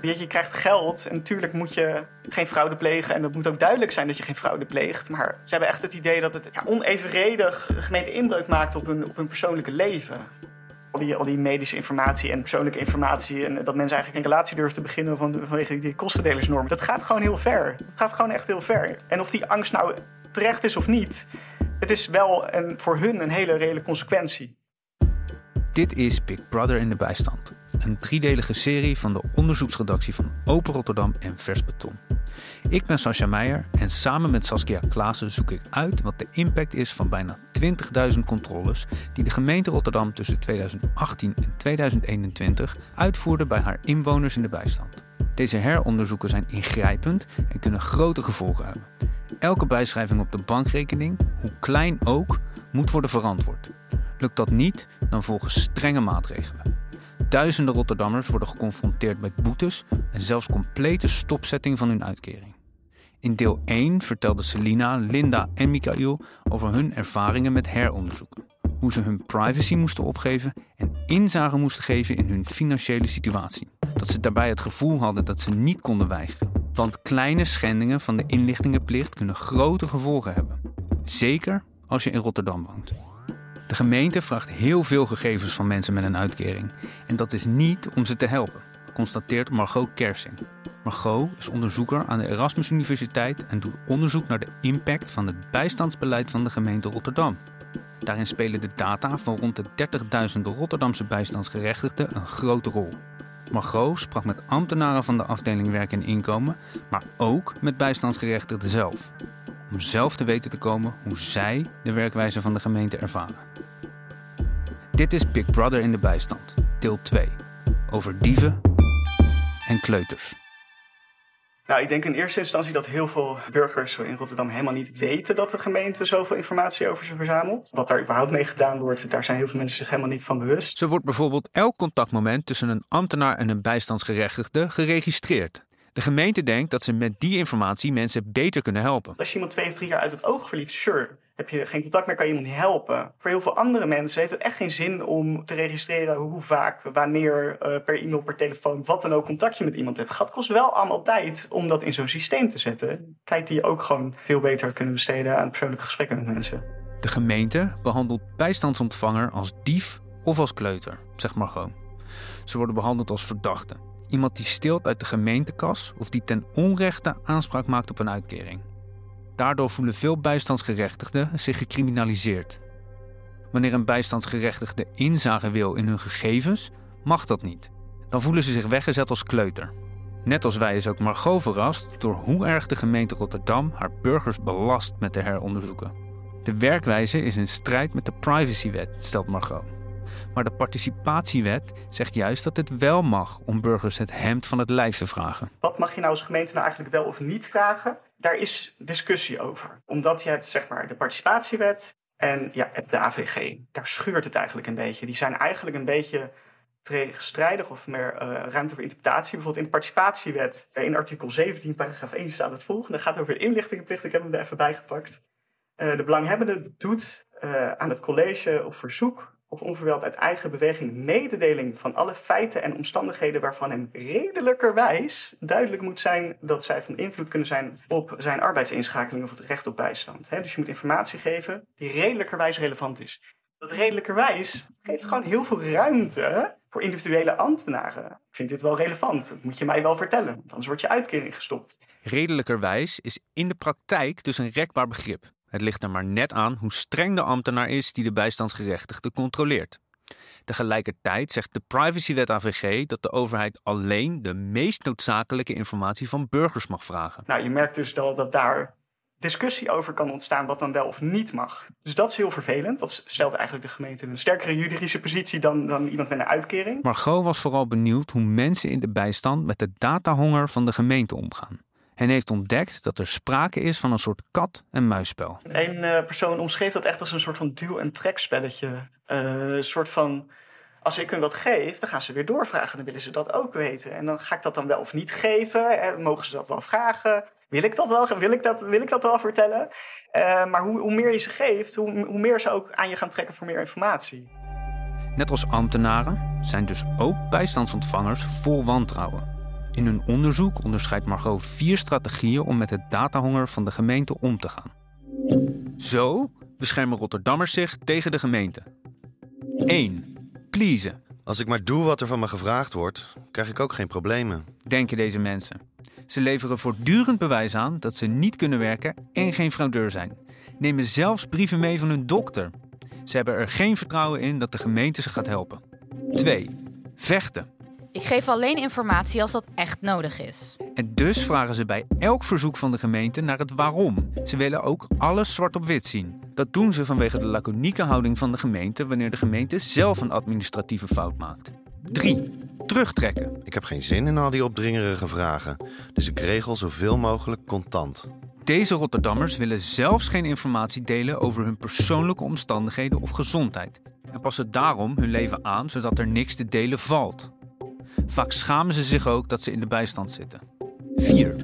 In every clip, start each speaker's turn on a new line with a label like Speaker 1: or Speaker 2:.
Speaker 1: Je, krijgt geld en natuurlijk moet je geen fraude plegen. En dat moet ook duidelijk zijn dat je geen fraude pleegt. Maar ze hebben echt het idee dat het onevenredig gemeente inbreuk maakt op hun, op hun persoonlijke leven. Al die, al die medische informatie en persoonlijke informatie. En dat mensen eigenlijk een relatie durven te beginnen van, vanwege die kostendelersnorm. Dat gaat gewoon heel ver. Dat gaat gewoon echt heel ver. En of die angst nou terecht is of niet, het is wel een, voor hun een hele reële consequentie.
Speaker 2: Dit is Big Brother in de bijstand. Een driedelige serie van de onderzoeksredactie van Open Rotterdam en Vers Beton. Ik ben Sascha Meijer en samen met Saskia Klaassen zoek ik uit wat de impact is van bijna 20.000 controles die de gemeente Rotterdam tussen 2018 en 2021 uitvoerde bij haar inwoners in de bijstand. Deze heronderzoeken zijn ingrijpend en kunnen grote gevolgen hebben. Elke bijschrijving op de bankrekening, hoe klein ook, moet worden verantwoord. Lukt dat niet, dan volgen strenge maatregelen. Duizenden Rotterdammers worden geconfronteerd met boetes en zelfs complete stopzetting van hun uitkering. In deel 1 vertelden Selina, Linda en Michael over hun ervaringen met heronderzoeken. Hoe ze hun privacy moesten opgeven en inzage moesten geven in hun financiële situatie. Dat ze daarbij het gevoel hadden dat ze niet konden weigeren. Want kleine schendingen van de inlichtingenplicht kunnen grote gevolgen hebben. Zeker als je in Rotterdam woont. De gemeente vraagt heel veel gegevens van mensen met een uitkering. En dat is niet om ze te helpen, constateert Margot Kersing. Margot is onderzoeker aan de Erasmus Universiteit en doet onderzoek naar de impact van het bijstandsbeleid van de gemeente Rotterdam. Daarin spelen de data van rond de 30.000 Rotterdamse bijstandsgerechtigden een grote rol. Margot sprak met ambtenaren van de afdeling Werk en Inkomen, maar ook met bijstandsgerechtigden zelf. Om zelf te weten te komen hoe zij de werkwijze van de gemeente ervaren. Dit is Big Brother in de bijstand, deel 2. Over dieven en kleuters.
Speaker 1: Nou, ik denk in eerste instantie dat heel veel burgers in Rotterdam helemaal niet weten dat de gemeente zoveel informatie over ze verzamelt. Wat daar überhaupt mee gedaan wordt, daar zijn heel veel mensen zich helemaal niet van bewust.
Speaker 2: Zo wordt bijvoorbeeld elk contactmoment tussen een ambtenaar en een bijstandsgerechtigde geregistreerd. De gemeente denkt dat ze met die informatie mensen beter kunnen helpen.
Speaker 1: Als je iemand twee of drie jaar uit het oog verliest, sure. Heb je geen contact meer, kan je iemand niet helpen. Voor heel veel andere mensen heeft het echt geen zin om te registreren hoe vaak, wanneer, uh, per e-mail, per telefoon, wat dan ook contact je met iemand hebt. Het kost wel allemaal tijd om dat in zo'n systeem te zetten. Tijd die je ook gewoon veel beter kunnen besteden aan persoonlijke gesprekken met mensen.
Speaker 2: De gemeente behandelt bijstandsontvanger als dief of als kleuter, zegt Margot. Ze worden behandeld als verdachten. Iemand die steelt uit de gemeentekas of die ten onrechte aanspraak maakt op een uitkering. Daardoor voelen veel bijstandsgerechtigden zich gecriminaliseerd. Wanneer een bijstandsgerechtigde inzage wil in hun gegevens, mag dat niet. Dan voelen ze zich weggezet als kleuter. Net als wij is ook Margot verrast door hoe erg de gemeente Rotterdam haar burgers belast met de heronderzoeken. De werkwijze is in strijd met de privacywet, stelt Margot. Maar de participatiewet zegt juist dat het wel mag om burgers het hemd van het lijf te vragen.
Speaker 1: Wat mag je nou als gemeente nou eigenlijk wel of niet vragen? Daar is discussie over. Omdat je het, zeg maar, de participatiewet en ja, de AVG, daar schuurt het eigenlijk een beetje. Die zijn eigenlijk een beetje tegenstrijdig of meer uh, ruimte voor interpretatie. Bijvoorbeeld in de participatiewet, eh, in artikel 17, paragraaf 1 staat het volgende. Dat gaat over de. Ik heb hem er even bijgepakt. Uh, de belanghebbende doet aan het college op verzoek of onverwijld uit eigen beweging mededeling van alle feiten en omstandigheden waarvan hem redelijkerwijs duidelijk moet zijn dat zij van invloed kunnen zijn op zijn arbeidsinschakeling of het recht op bijstand. dus je moet informatie geven die redelijkerwijs relevant is. Dat redelijkerwijs geeft gewoon heel veel ruimte voor individuele ambtenaren. Ik vind dit wel relevant. Dat moet je mij wel vertellen, anders wordt je uitkering gestopt.
Speaker 2: Redelijkerwijs is in de praktijk dus een rekbaar begrip. Het ligt er maar net aan hoe streng de ambtenaar is die de bijstandsgerechtigde controleert. Tegelijkertijd zegt de privacywet AVG dat de overheid alleen de meest noodzakelijke informatie van burgers mag vragen.
Speaker 1: Nou, je merkt dus dat, dat daar discussie over kan ontstaan wat dan wel of niet mag. Dus dat is heel vervelend. Dat stelt eigenlijk de gemeente in een sterkere juridische positie dan, dan iemand met een uitkering.
Speaker 2: Margot was vooral benieuwd hoe mensen in de bijstand met de datahonger van de gemeente omgaan en heeft ontdekt dat er sprake is van een soort kat-en-muisspel.
Speaker 1: Een uh, persoon omschreef dat echt als een soort van duw- en trekspelletje. Uh, een soort van, als ik hun wat geef, dan gaan ze weer doorvragen. Dan willen ze dat ook weten. En dan ga ik dat dan wel of niet geven. Eh, mogen ze dat wel vragen? Wil ik dat wel, wil ik dat, wil ik dat wel vertellen? Uh, maar hoe, hoe, meer je ze geeft, hoe, hoe meer ze ook aan je gaan trekken voor meer informatie.
Speaker 2: Net als ambtenaren zijn dus ook bijstandsontvangers vol wantrouwen. In hun onderzoek onderscheidt Margot vier strategieën om met het datahonger van de gemeente om te gaan. Zo beschermen Rotterdammers zich tegen de gemeente. 1. Pleasen.
Speaker 3: Als ik maar doe wat er van me gevraagd wordt, krijg ik ook geen problemen.
Speaker 2: Denken deze mensen. Ze leveren voortdurend bewijs aan dat ze niet kunnen werken en geen fraudeur zijn. Nemen zelfs brieven mee van hun dokter. Ze hebben er geen vertrouwen in dat de gemeente ze gaat helpen. 2. Vechten.
Speaker 4: Ik geef alleen informatie als dat echt nodig is.
Speaker 2: En dus vragen ze bij elk verzoek van de gemeente naar het waarom. Ze willen ook alles zwart op wit zien. Dat doen ze vanwege de laconieke houding van de gemeente wanneer de gemeente zelf een administratieve fout maakt. 3. Terugtrekken.
Speaker 3: Ik heb geen zin in al die opdringerige vragen, dus ik regel zoveel mogelijk contant.
Speaker 2: Deze Rotterdammers willen zelfs geen informatie delen over hun persoonlijke omstandigheden of gezondheid. En passen daarom hun leven aan zodat er niks te delen valt. Vaak schamen ze zich ook dat ze in de bijstand zitten. 4.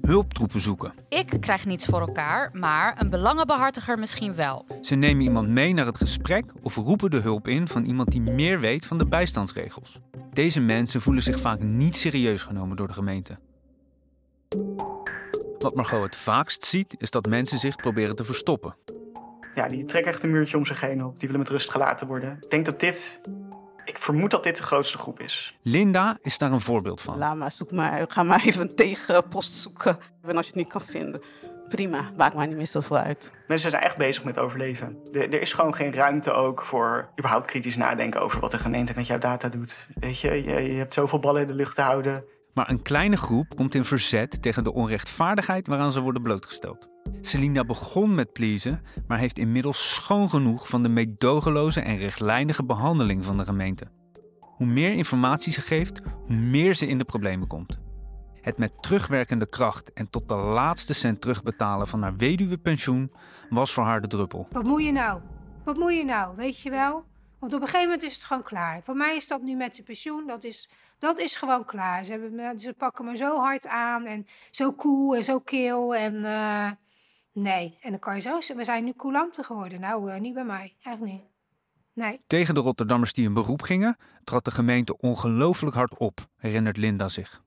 Speaker 2: Hulptroepen zoeken.
Speaker 4: Ik krijg niets voor elkaar, maar een belangenbehartiger misschien wel.
Speaker 2: Ze nemen iemand mee naar het gesprek of roepen de hulp in van iemand die meer weet van de bijstandsregels. Deze mensen voelen zich vaak niet serieus genomen door de gemeente. Wat Margot het vaakst ziet, is dat mensen zich proberen te verstoppen.
Speaker 1: Ja, die trekken echt een muurtje om zich heen op. Die willen met rust gelaten worden. Ik denk dat dit... Ik vermoed dat dit de grootste groep is.
Speaker 2: Linda is daar een voorbeeld van.
Speaker 5: Laat maar, zoek maar. Ga maar even een tegenpost zoeken. En als je het niet kan vinden, prima. Maakt mij niet meer zoveel uit.
Speaker 1: Mensen zijn echt bezig met overleven. Er, er is gewoon geen ruimte ook voor überhaupt kritisch nadenken over wat de gemeente met jouw data doet. Weet je, je, je hebt zoveel ballen in de lucht te houden.
Speaker 2: Maar een kleine groep komt in verzet tegen de onrechtvaardigheid waaraan ze worden blootgesteld. Selina begon met pleasen, maar heeft inmiddels schoon genoeg van de meedogenloze en rechtlijnige behandeling van de gemeente. Hoe meer informatie ze geeft, hoe meer ze in de problemen komt. Het met terugwerkende kracht en tot de laatste cent terugbetalen van haar weduwepensioen was voor haar de druppel.
Speaker 6: Wat moet je nou? Wat moet je nou? Weet je wel? Want op een gegeven moment is het gewoon klaar. Voor mij is dat nu met de pensioen, dat is, dat is gewoon klaar. Ze, hebben ze pakken me zo hard aan en zo cool en zo kil. En eh, nee, en dan kan je zo we zijn nu coulanten geworden. Nou, uh, niet bij mij, echt niet. Nee.
Speaker 2: Tegen de Rotterdammers die in beroep gingen, trad de gemeente ongelooflijk hard op, herinnert Linda zich.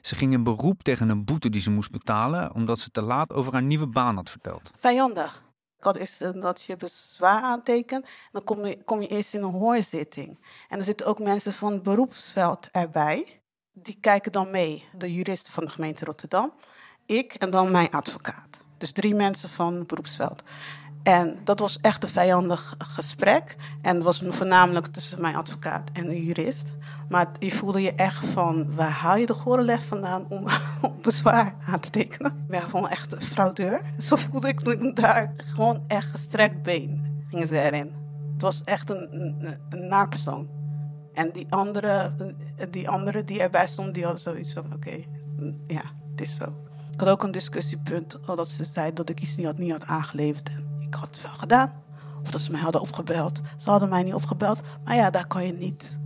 Speaker 2: Ze ging in beroep tegen een boete die ze moest betalen omdat ze te laat over haar nieuwe baan had verteld.
Speaker 5: Vijandig. Dat is dat je bezwaar aantekent. Dan kom je, kom je eerst in een hoorzitting. En er zitten ook mensen van het beroepsveld erbij. Die kijken dan mee. De juristen van de gemeente Rotterdam, ik en dan mijn advocaat. Dus drie mensen van beroepsveld. En dat was echt een vijandig gesprek. En het was voornamelijk tussen mijn advocaat en een jurist. Maar je voelde je echt van, waar haal je de gore vandaan om, bezwaar aan te tekenen? Ik ben gewoon echt een fraudeur. Zo voelde ik me daar. Gewoon echt gestrekt been gingen ze erin. Het was echt een, een, een. En die andere, die andere die erbij stond, die hadden zoiets van, oké, ja, het is zo. Ik had ook een discussiepunt, dat ze zei dat ik iets niet had, niet had aangeleverd. En ik had het wel gedaan. Of dat ze mij hadden opgebeld. Ze hadden mij niet opgebeld. Maar ja, daar kan je niet,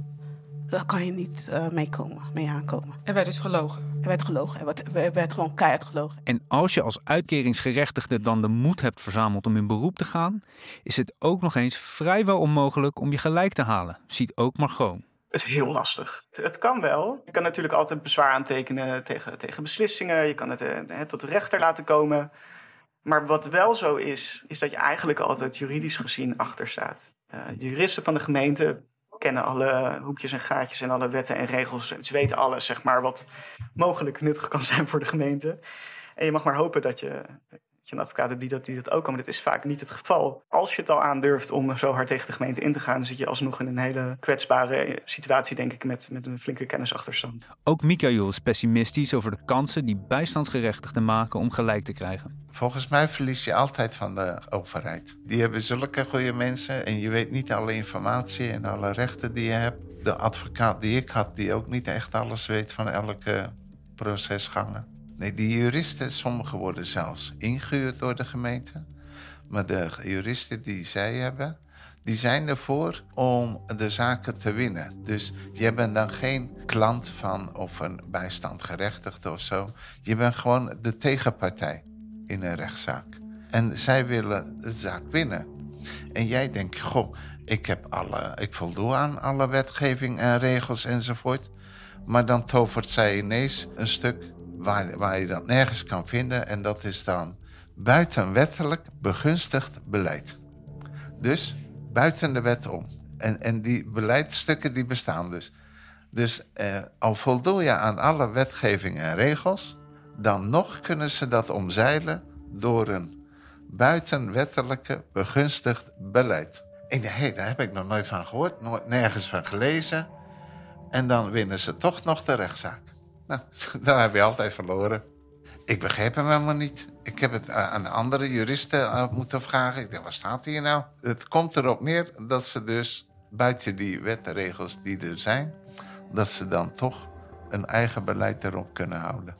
Speaker 5: daar kan je niet uh, mee, komen, mee aankomen.
Speaker 7: Er werd dus gelogen?
Speaker 5: Er werd gelogen. Er werd, er werd gewoon keihard gelogen.
Speaker 2: En als je als uitkeringsgerechtigde dan de moed hebt verzameld om in beroep te gaan... is het ook nog eens vrijwel onmogelijk om je gelijk te halen. Ziet ook Margot.
Speaker 1: Het is heel lastig. Het kan wel. Je kan natuurlijk altijd bezwaar aantekenen tegen, tegen beslissingen. Je kan het eh, tot de rechter laten komen. Maar wat wel zo is, is dat je eigenlijk altijd juridisch gezien achter staat. De juristen van de gemeente kennen alle hoekjes en gaatjes en alle wetten en regels. Ze weten alles, zeg maar, wat mogelijk nuttig kan zijn voor de gemeente. En je mag maar hopen dat je je een advocaat hebt die dat, die dat ook kan. Maar dat is vaak niet het geval. Als je het al aandurft om zo hard tegen de gemeente in te gaan, dan zit je alsnog in een hele kwetsbare situatie, denk ik, met, met een flinke kennisachterstand.
Speaker 2: Ook Mikael is pessimistisch over de kansen die bijstandsgerechtigden maken om gelijk te krijgen.
Speaker 8: Volgens mij verlies je altijd van de overheid. Die hebben zulke goede mensen en je weet niet alle informatie en alle rechten die je hebt. De advocaat die ik had, die ook niet echt alles weet van elke procesgangen. Nee, die juristen, sommigen worden zelfs ingehuurd door de gemeente. Maar de juristen die zij hebben, die zijn ervoor om de zaken te winnen. Dus je bent dan geen klant van of een bijstandgerechtigde of zo. Je bent gewoon de tegenpartij in een rechtszaak. En zij willen de zaak winnen. En jij denkt, goh, ik, heb alle, ik voldoe aan alle wetgeving en regels enzovoort. Maar dan tovert zij ineens een stuk waar, waar je dat nergens kan vinden. En dat is dan buitenwettelijk begunstigd beleid. Dus buiten de wet om. En, en die beleidsstukken die bestaan dus. Dus eh, al voldoe je aan alle wetgeving en regels, dan nog kunnen ze dat omzeilen door een buitenwettelijke begunstigd beleid. Dacht, hé, daar heb ik nog nooit van gehoord, nooit, nergens van gelezen. En dan winnen ze toch nog de rechtszaak. Nou, dan heb je altijd verloren. Ik begreep hem helemaal niet. Ik heb het aan andere juristen eh, moeten vragen. Ik dacht, wat staat hier nou? Het komt erop neer dat ze dus buiten die wetregels die er zijn, dat ze dan toch een eigen beleid erop kunnen houden.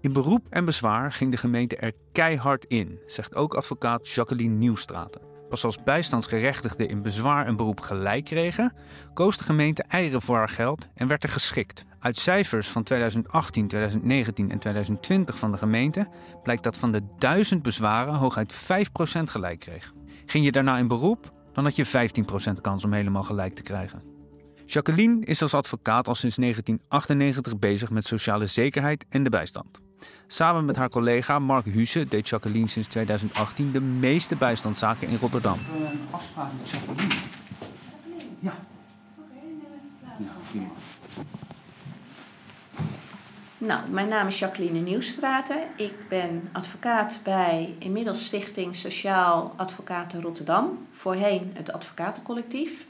Speaker 2: In beroep en bezwaar ging de gemeente er keihard in, zegt ook advocaat Jacqueline Nieuwstraten. Pas als bijstandsgerechtigden in bezwaar en beroep gelijk kregen, koos de gemeente eieren voor haar geld en werd er geschikt. Uit cijfers van 2018, 2019 en 2020 van de gemeente blijkt dat van de 1000 bezwaren hooguit 5% gelijk kreeg. Ging je daarna in beroep, dan had je 15% kans om helemaal gelijk te krijgen. Jacqueline is als advocaat al sinds 1998 bezig met sociale zekerheid en de bijstand. Samen met haar collega Mark Huse deed Jacqueline sinds 2018 de meeste bijstandszaken in Rotterdam.
Speaker 7: Een afspraak met Jacqueline. Ja. Ja, prima.
Speaker 9: Nou, mijn naam is Jacqueline Nieuwstraten. Ik ben advocaat bij inmiddels Stichting Sociaal Advocaten Rotterdam. Voorheen het Advocatencollectief.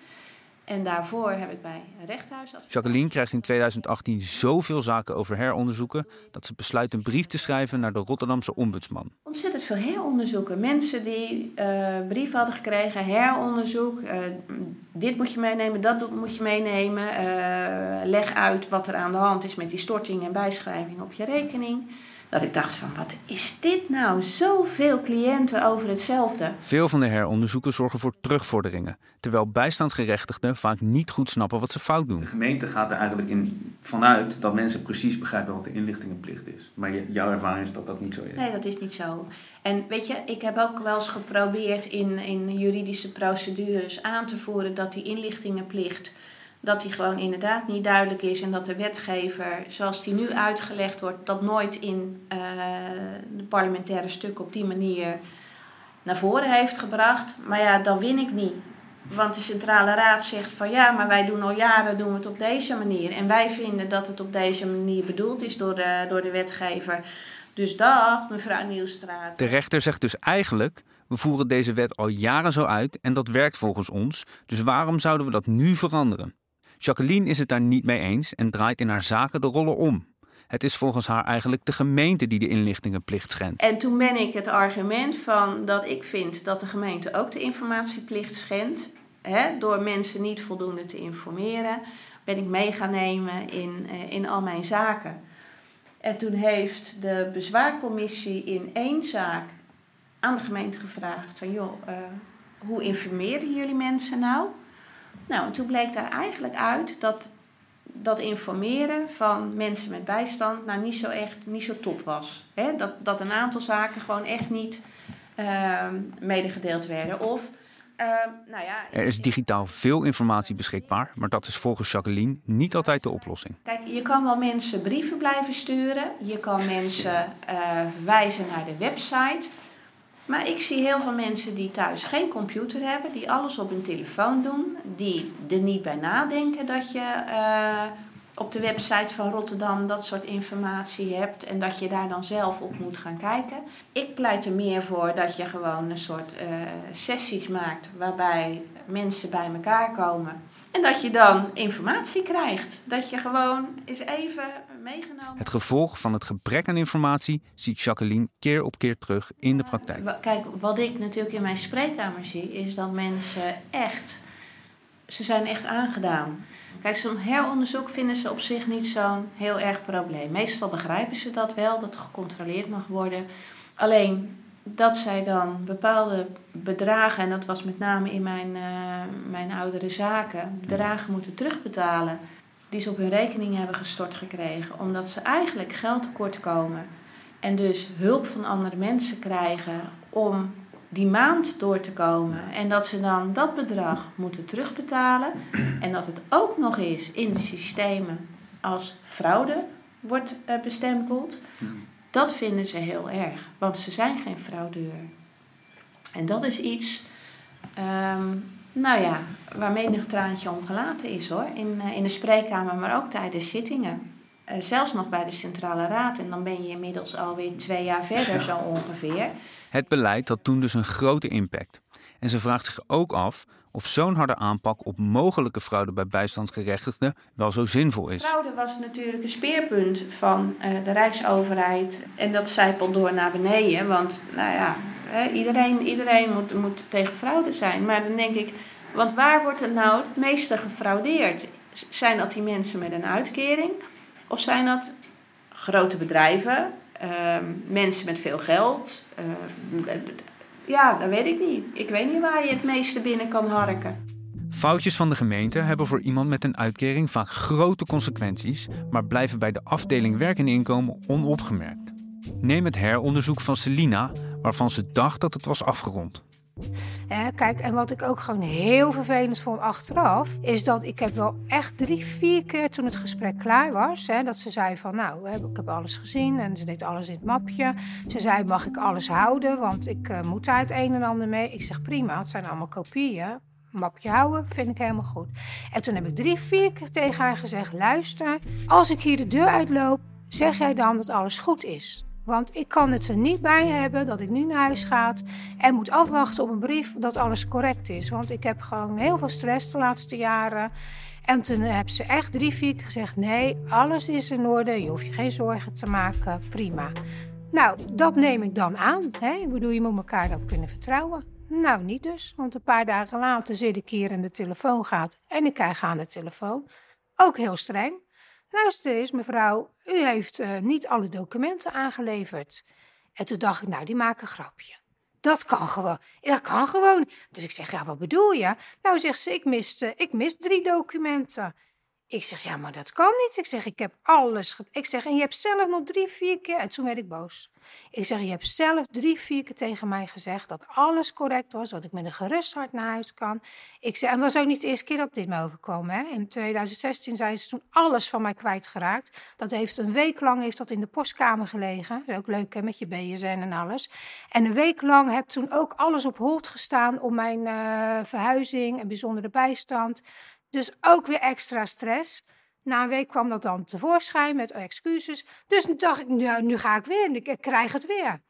Speaker 9: En daarvoor heb ik bij een rechthuis...
Speaker 2: Jacqueline krijgt in 2018 zoveel zaken over heronderzoeken dat ze besluit een brief te schrijven naar de Rotterdamse ombudsman.
Speaker 9: Ontzettend veel heronderzoeken. Mensen die uh, brieven hadden gekregen, heronderzoek. Uh, dit moet je meenemen, dat moet je meenemen. Uh, leg uit wat er aan de hand is met die storting en bijschrijving op je rekening. Dat ik dacht van, wat is dit nou? Zoveel cliënten over hetzelfde.
Speaker 2: Veel van de heronderzoeken zorgen voor terugvorderingen. Terwijl bijstandsgerechtigden vaak niet goed snappen wat ze fout doen.
Speaker 7: De gemeente gaat er eigenlijk in, vanuit dat mensen precies begrijpen wat de inlichtingenplicht is. Maar jouw ervaring is dat dat niet zo is.
Speaker 9: Nee, dat is niet zo. En weet je, ik heb ook wel eens geprobeerd in, in juridische procedures aan te voeren dat die inlichtingenplicht dat die gewoon inderdaad niet duidelijk is en dat de wetgever, zoals die nu uitgelegd wordt, dat nooit in uh, de parlementaire stukken op die manier naar voren heeft gebracht. Maar ja, dan win ik niet. Want de Centrale Raad zegt van ja, maar wij doen al jaren doen we het op deze manier. En wij vinden dat het op deze manier bedoeld is door de, door de wetgever. Dus dag, mevrouw Nieuwstraat.
Speaker 2: De rechter zegt dus eigenlijk: we voeren deze wet al jaren zo uit en dat werkt volgens ons. Dus waarom zouden we dat nu veranderen? Jacqueline is het daar niet mee eens en draait in haar zaken de rollen om. Het is volgens haar eigenlijk de gemeente die de inlichtingenplicht schendt.
Speaker 9: En toen ben ik het argument van dat ik vind dat de gemeente ook de informatieplicht schendt, hè, door mensen niet voldoende te informeren, ben ik mee gaan nemen in, eh, in al mijn zaken. En toen heeft de bezwaarcommissie in één zaak aan de gemeente gevraagd van joh, uh, hoe informeren jullie mensen nou? Nou, en toen bleek daar eigenlijk uit dat dat informeren van mensen met bijstand nou niet zo echt niet zo top was. Dat, dat een aantal zaken gewoon echt niet uh, medegedeeld werden. Of, uh, nou ja,
Speaker 2: er is digitaal veel informatie beschikbaar, maar dat is volgens Jacqueline niet altijd de oplossing.
Speaker 9: Kijk, je kan wel mensen brieven blijven sturen, je kan mensen uh, verwijzen naar de website. Maar ik zie heel veel mensen die thuis geen computer hebben, die alles op hun telefoon doen, die er niet bij nadenken dat je uh, op de website van Rotterdam dat soort informatie hebt en dat je daar dan zelf op moet gaan kijken. Ik pleit er meer voor dat je gewoon een soort uh, sessies maakt waarbij mensen bij elkaar komen. En dat je dan informatie krijgt. Dat je gewoon eens even meegenomen.
Speaker 2: Het gevolg van het gebrek aan informatie ziet Jacqueline keer op keer terug in de praktijk.
Speaker 9: Kijk, wat ik natuurlijk in mijn spreekkamer zie, is dat mensen echt. Ze zijn echt aangedaan. Kijk, zo'n heronderzoek vinden ze op zich niet zo'n heel erg probleem. Meestal begrijpen ze dat wel, dat er gecontroleerd mag worden. Alleen dat zij dan bepaalde bedragen, en dat was met name in mijn, uh, mijn oudere zaken, bedragen moeten terugbetalen die ze op hun rekening hebben gestort gekregen, omdat ze eigenlijk geld tekort komen en dus hulp van andere mensen krijgen om die maand door te komen. En dat ze dan dat bedrag moeten terugbetalen en dat het ook nog eens in de systemen als fraude wordt eh, bestempeld. Dat vinden ze heel erg, want ze zijn geen fraudeur. En dat is iets, ehm, nou ja, waar menig traantje om gelaten is hoor. In, eh, in de spreekkamer, maar ook tijdens zittingen. Eh, zelfs nog bij de Centrale Raad. En dan ben je inmiddels alweer twee jaar verder zo ongeveer.
Speaker 2: Het beleid had toen dus een grote impact. En ze vraagt zich ook af of zo'n harde aanpak op mogelijke fraude bij bijstandsgerechtigden wel zo zinvol is.
Speaker 9: Fraude was natuurlijk een speerpunt van eh, de Rijksoverheid. En dat zijpelt door naar beneden. Want nou ja, iedereen, iedereen moet, moet tegen fraude zijn. Maar dan denk ik, want waar wordt er nou het meeste gefraudeerd? Zijn dat die mensen met een uitkering? Of zijn dat grote bedrijven, ehm, mensen met veel geld? Ehm, ja, dat weet ik niet. Ik weet niet waar je het meeste binnen kan harken.
Speaker 2: Foutjes van de gemeente hebben voor iemand met een uitkering vaak grote consequenties, maar blijven bij de afdeling werk en inkomen onopgemerkt. Neem het heronderzoek van Selina, waarvan ze dacht dat het was afgerond.
Speaker 6: Hè, kijk, en wat ik ook gewoon heel vervelend vond achteraf, is dat ik heb wel echt drie, vier keer toen het gesprek klaar was, hè, dat ze zei van, nou, ik heb alles gezien en ze deed alles in het mapje. Ze zei, mag ik alles houden, want ik eh, moet daar het een en ander mee. Ik zeg, prima, het zijn allemaal kopieën. Mapje houden, vind ik helemaal goed. En toen heb ik drie, vier keer tegen haar gezegd, luister, als ik hier de deur uitloop, zeg jij dan dat alles goed is. Want ik kan het er niet bij hebben dat ik nu naar huis ga en moet afwachten op een brief dat alles correct is. Want ik heb gewoon heel veel stress de laatste jaren. En toen heb ze echt drie, gezegd: nee, alles is in orde. Je hoeft je geen zorgen te maken. Prima. Nou, dat neem ik dan aan. Hè? Ik bedoel, je moet elkaar daarop kunnen vertrouwen. Nou, niet dus. Want een paar dagen later zit ik hier en de telefoon gaat. En ik krijg aan de telefoon. Ook heel streng. Luister eens, mevrouw, u heeft eh, niet alle documenten aangeleverd. En toen dacht ik, nou, die maken grapje. Dat kan gewoon. Dat kan gewoon. Dus ik zeg, ja, wat bedoel je? Nou, zegt ze, ik mis, eh, ik mis drie documenten. Ik zeg, ja, maar dat kan niet. Ik zeg, ik heb alles. Ik zeg, en je hebt zelf nog drie, vier keer. En toen werd ik boos. Ik zeg, je hebt zelf drie, vier keer tegen mij gezegd dat alles correct was. Dat ik met een gerust hart naar huis kan. Ik zeg, en het was ook niet de eerste keer dat dit me overkwam. Hè. In 2016 zijn ze toen alles van mij kwijtgeraakt. Dat heeft een week lang heeft dat in de postkamer gelegen. Dat is ook leuk hè, met je BSN en alles. En een week lang heb toen ook alles op hold gestaan om mijn eh, verhuizing en bijzondere bijstand. Dus ook weer extra stress. Na een week kwam dat dan tevoorschijn met excuses. Dus toen dacht ik, nou, nu ga ik weer en ik, ik krijg het weer.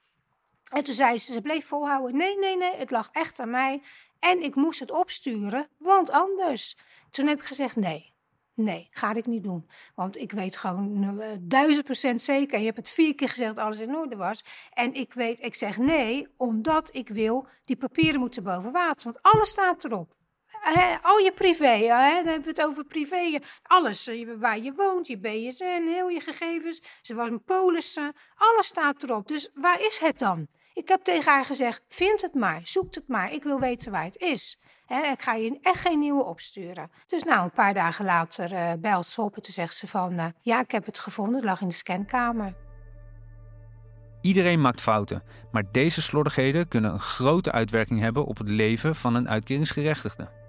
Speaker 6: En toen zei ze, ze bleef volhouden. Nee, nee, nee, het lag echt aan mij. En ik moest het opsturen, want anders. Toen heb ik gezegd, nee, nee, ga ik niet doen. Want ik weet gewoon eh, duizend procent zeker. Je hebt het vier keer gezegd dat alles in orde was. En ik weet, ik zeg nee, omdat ik wil, die papieren moeten boven water. Want alles staat erop. Al je privé, hè, dan hebben we het over privé. Alles, eh, waar je woont, je BSN, heel je gegevens. Ze was een polissen, alles staat erop. Dus waar is het dan? Ik heb tegen haar gezegd, vind het maar, zoek het maar. Ik wil weten waar het is. Ik ga je echt geen nieuwe opsturen. Dus nou, een paar dagen later eh, belt ze op en toen zegt ze van... eh, ja, ik heb het gevonden, het lag in de scankamer.
Speaker 2: Iedereen maakt fouten, maar deze slordigheden kunnen een grote uitwerking hebben op het leven van een uitkeringsgerechtigde.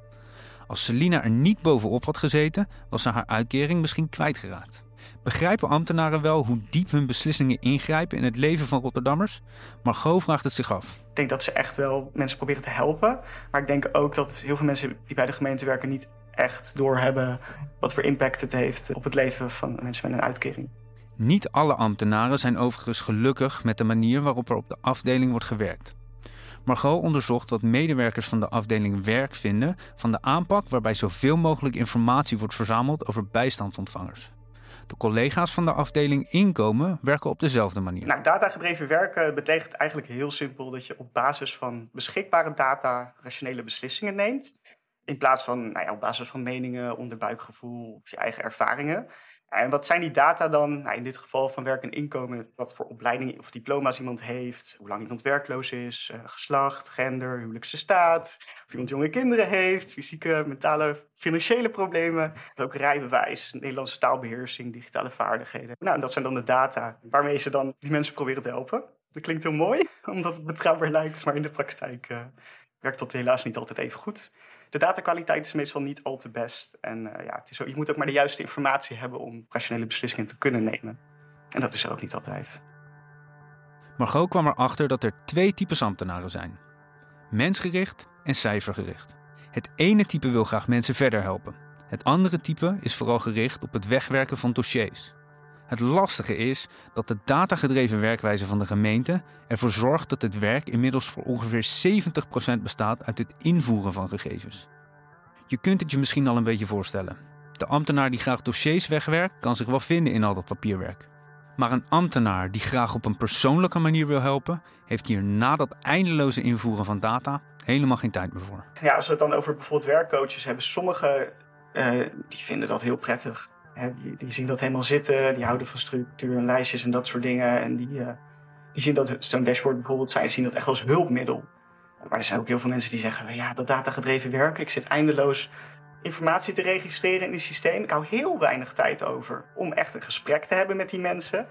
Speaker 2: Als Selina er niet bovenop had gezeten, was ze haar uitkering misschien kwijtgeraakt. Begrijpen ambtenaren wel hoe diep hun beslissingen ingrijpen in het leven van Rotterdammers? Margot vraagt het zich af.
Speaker 1: Ik denk dat ze echt wel mensen proberen te helpen. Maar ik denk ook dat heel veel mensen die bij de gemeente werken niet echt doorhebben wat voor impact het heeft op het leven van mensen met een uitkering.
Speaker 2: Niet alle ambtenaren zijn overigens gelukkig met de manier waarop er op de afdeling wordt gewerkt. Margot onderzocht wat medewerkers van de afdeling werk vinden van de aanpak waarbij zoveel mogelijk informatie wordt verzameld over bijstandsontvangers. De collega's van de afdeling inkomen werken op dezelfde manier.
Speaker 1: Nou, datagedreven werken betekent eigenlijk heel simpel dat je op basis van beschikbare data rationele beslissingen neemt. In plaats van nou ja, op basis van meningen, onderbuikgevoel of je eigen ervaringen. En wat zijn die data dan? Nou, in dit geval van werk en inkomen, wat voor opleiding of diploma's iemand heeft, hoe lang iemand werkloos is, eh, geslacht, gender, huwelijkse staat, of iemand jonge kinderen heeft, fysieke, mentale, financiële problemen, en ook rijbewijs, Nederlandse taalbeheersing, digitale vaardigheden. Nou, en dat zijn dan de data waarmee ze dan die mensen proberen te helpen. Dat klinkt heel mooi, omdat het betrouwbaar lijkt, maar in de praktijk eh, werkt dat helaas niet altijd even goed. De datakwaliteit is meestal niet al te best. En eh, ja, het is zo, je moet ook maar de juiste informatie hebben om rationele beslissingen te kunnen nemen. En dat is er ook niet altijd.
Speaker 2: Margot kwam erachter dat er twee types ambtenaren zijn: mensgericht en cijfergericht. Het ene type wil graag mensen verder helpen. Het andere type is vooral gericht op het wegwerken van dossiers. Het lastige is dat de datagedreven werkwijze van de gemeente ervoor zorgt dat het werk inmiddels voor ongeveer 70% bestaat uit het invoeren van gegevens. Je kunt het je misschien al een beetje voorstellen. De ambtenaar die graag dossiers wegwerkt, kan zich wel vinden in al dat papierwerk. Maar een ambtenaar die graag op een persoonlijke manier wil helpen, heeft hier na dat eindeloze invoeren van data helemaal geen tijd meer voor.
Speaker 1: Ja, als we het dan over bijvoorbeeld werkcoaches hebben, sommigen uh, die vinden dat heel prettig. Die, zien dat helemaal zitten, die houden van structuur en lijstjes en dat soort dingen. En die, uh, die zien dat zo'n dashboard bijvoorbeeld, zij zien dat echt als hulpmiddel. Maar er zijn ook heel veel mensen die zeggen, ja, dat datagedreven werken, ik zit eindeloos informatie te registreren in die systeem. Ik hou heel weinig tijd over om echt een gesprek te hebben met die mensen.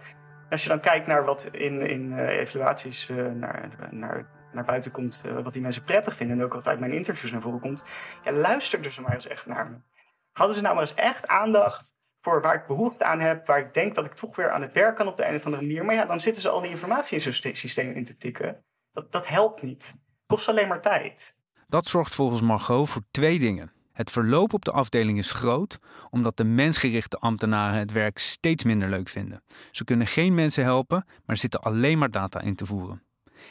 Speaker 1: Als je dan kijkt naar wat in, in uh, evaluaties uh, naar, naar, naar buiten komt, wat die mensen prettig vinden en ook wat uit mijn interviews naar voren komt, ja, luister ze maar eens echt naar me. Hadden ze nou maar eens echt aandacht voor waar ik behoefte aan heb, waar ik denk dat ik toch weer aan het werk kan op de een of andere manier. Maar ja, dan zitten ze al die informatie in zo'n systeem in te tikken. Dat, dat helpt niet. Kost alleen maar tijd.
Speaker 2: Dat zorgt volgens Margot voor twee dingen. Het verloop op de afdeling is groot, omdat de mensgerichte ambtenaren het werk steeds minder leuk vinden. Ze kunnen geen mensen helpen, maar zitten alleen maar data in te voeren.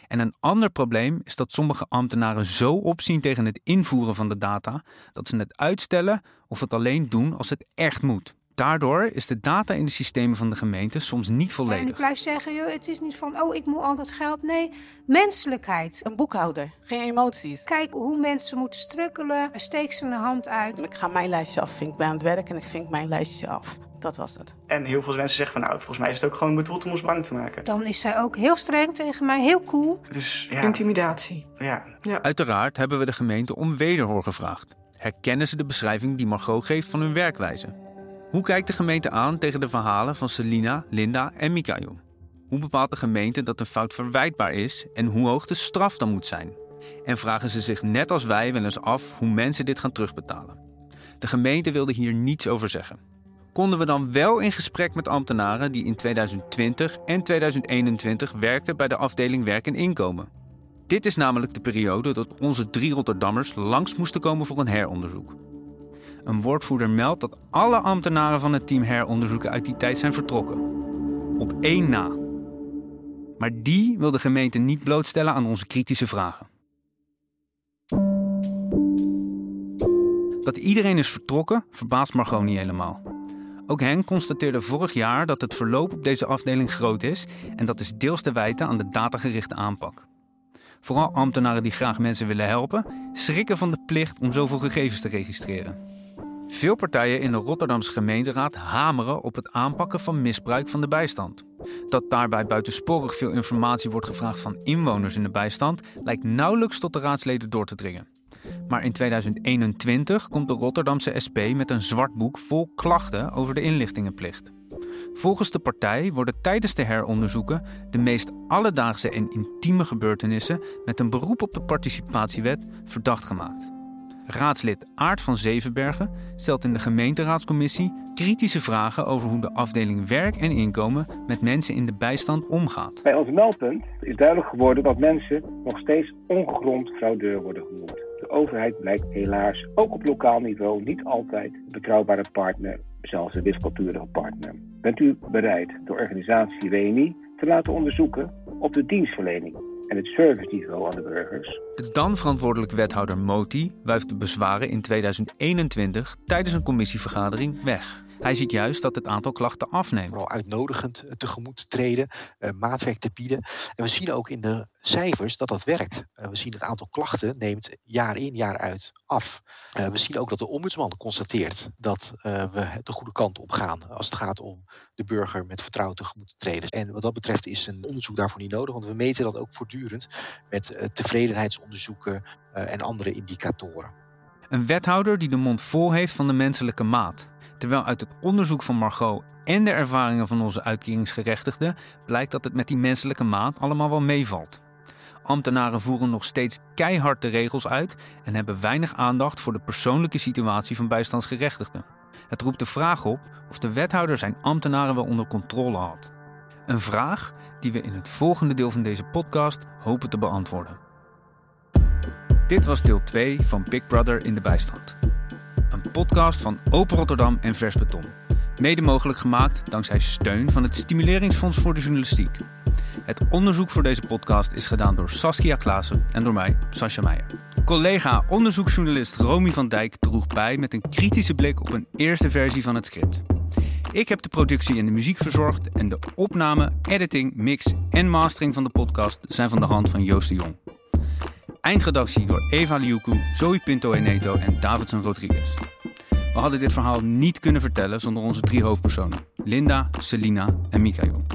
Speaker 2: En een ander probleem is dat sommige ambtenaren zo opzien tegen het invoeren van de data dat ze het uitstellen of het alleen doen als het echt moet. Daardoor is de data in de systemen van de gemeente soms niet volledig.
Speaker 6: En ik blijf zeggen, joh, het is niet van, oh, ik moet al dat geld. Nee, menselijkheid.
Speaker 5: Een boekhouder, geen emoties.
Speaker 6: Kijk hoe mensen moeten strukkelen, steek ze een hand uit.
Speaker 5: Ik ga mijn lijstje af, ik ben aan het werk en ik vink mijn lijstje af. Dat was het.
Speaker 1: En heel veel mensen zeggen van, nou, volgens mij is het ook gewoon bedoeld om ons bang te maken.
Speaker 6: Dan is zij ook heel streng tegen mij, heel cool.
Speaker 1: Dus, ja.
Speaker 10: Intimidatie.
Speaker 1: Ja.
Speaker 10: ja.
Speaker 2: Uiteraard hebben we de gemeente om wederhoor gevraagd. Herkennen ze de beschrijving die Margot geeft van hun werkwijze? Hoe kijkt de gemeente aan tegen de verhalen van Selina, Linda en Mikael? Hoe bepaalt de gemeente dat een fout verwijtbaar is en hoe hoog de straf dan moet zijn? En vragen ze zich net als wij wel eens af hoe mensen dit gaan terugbetalen? De gemeente wilde hier niets over zeggen. Konden we dan wel in gesprek met ambtenaren die in 2020 en 2021 werkten bij de afdeling Werk en Inkomen? Dit is namelijk de periode dat onze drie Rotterdammers langs moesten komen voor een heronderzoek. Een woordvoerder meldt dat alle ambtenaren van het team heronderzoeken uit die tijd zijn vertrokken. Op één na. Maar die wil de gemeente niet blootstellen aan onze kritische vragen. Dat iedereen is vertrokken verbaast Margot niet helemaal. Ook Henk constateerde vorig jaar dat het verloop op deze afdeling groot is en dat is deels te wijten aan de datagerichte aanpak. Vooral ambtenaren die graag mensen willen helpen, schrikken van de plicht om zoveel gegevens te registreren. Veel partijen in de Rotterdamse gemeenteraad hameren op het aanpakken van misbruik van de bijstand. Dat daarbij buitensporig veel informatie wordt gevraagd van inwoners in de bijstand, lijkt nauwelijks tot de raadsleden door te dringen. Maar in 2021 komt de Rotterdamse SP met een zwart boek vol klachten over de inlichtingenplicht. Volgens de partij worden tijdens de heronderzoeken de meest alledaagse en intieme gebeurtenissen met een beroep op de participatiewet verdacht gemaakt. Raadslid Aart van Zevenbergen stelt in de gemeenteraadscommissie kritische vragen over hoe de afdeling werk en inkomen met mensen in de bijstand omgaat.
Speaker 11: Bij ons meldpunt is duidelijk geworden dat mensen nog steeds ongegrond fraudeur worden genoemd. De overheid blijkt helaas ook op lokaal niveau niet altijd een betrouwbare partner, zelfs een wispelturige partner. Bent u bereid de organisatie WNI te laten onderzoeken op de dienstverlening en het serviceniveau aan de burgers.
Speaker 2: De dan verantwoordelijke wethouder Moti wuift de bezwaren in 2021 tijdens een commissievergadering weg. Hij ziet juist dat het aantal klachten afneemt.
Speaker 12: Vooral uitnodigend tegemoet te treden, uh, maatwerk te bieden. En we zien ook in de cijfers dat dat werkt. Uh, we zien het aantal klachten neemt jaar in jaar uit af. We zien ook dat de ombudsman constateert dat we de goede kant op gaan als het gaat om de burger met vertrouwen tegemoet te treden. En wat dat betreft is een onderzoek daarvoor niet nodig, want we meten dat ook voortdurend met tevredenheidsonderzoeken en andere indicatoren.
Speaker 2: Een wethouder die de mond vol heeft van de menselijke maat. Terwijl uit het onderzoek van Margot en de ervaringen van onze uitkeringsgerechtigden blijkt dat het met die menselijke maat allemaal wel meevalt. ambtenaren voeren nog steeds keihard de regels uit en hebben weinig aandacht voor de persoonlijke situatie van bijstandsgerechtigden. Het roept de vraag op of de wethouder zijn ambtenaren wel onder controle had. Een vraag die we in het volgende deel van deze podcast hopen te beantwoorden. Dit was deel 2 van Big Brother in de bijstand. Een podcast van Open Rotterdam en Vers Beton. Mede mogelijk gemaakt dankzij steun van het Stimuleringsfonds voor de Journalistiek. Het onderzoek voor deze podcast is gedaan door Saskia Klaassen en door mij, Sascha Meijer. Collega onderzoeksjournalist Romy van Dijk droeg bij met een kritische blik op een eerste versie van het script. Ik heb de productie en de muziek verzorgd en de opname, editing, mix en mastering van de podcast zijn van de hand van Joost de Jong. Eindredactie door Eva Liuku, Zoe Pinto Eneto en Davidson Rodriguez. We hadden dit verhaal niet kunnen vertellen zonder onze drie hoofdpersonen: Linda, Selina en Mikael.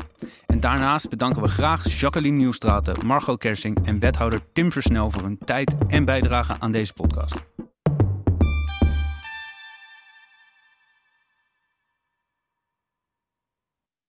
Speaker 2: En daarnaast bedanken we graag Jacqueline Nieuwstraten, Margot Kersing en wethouder Tim Versnel voor hun tijd en bijdrage aan deze podcast.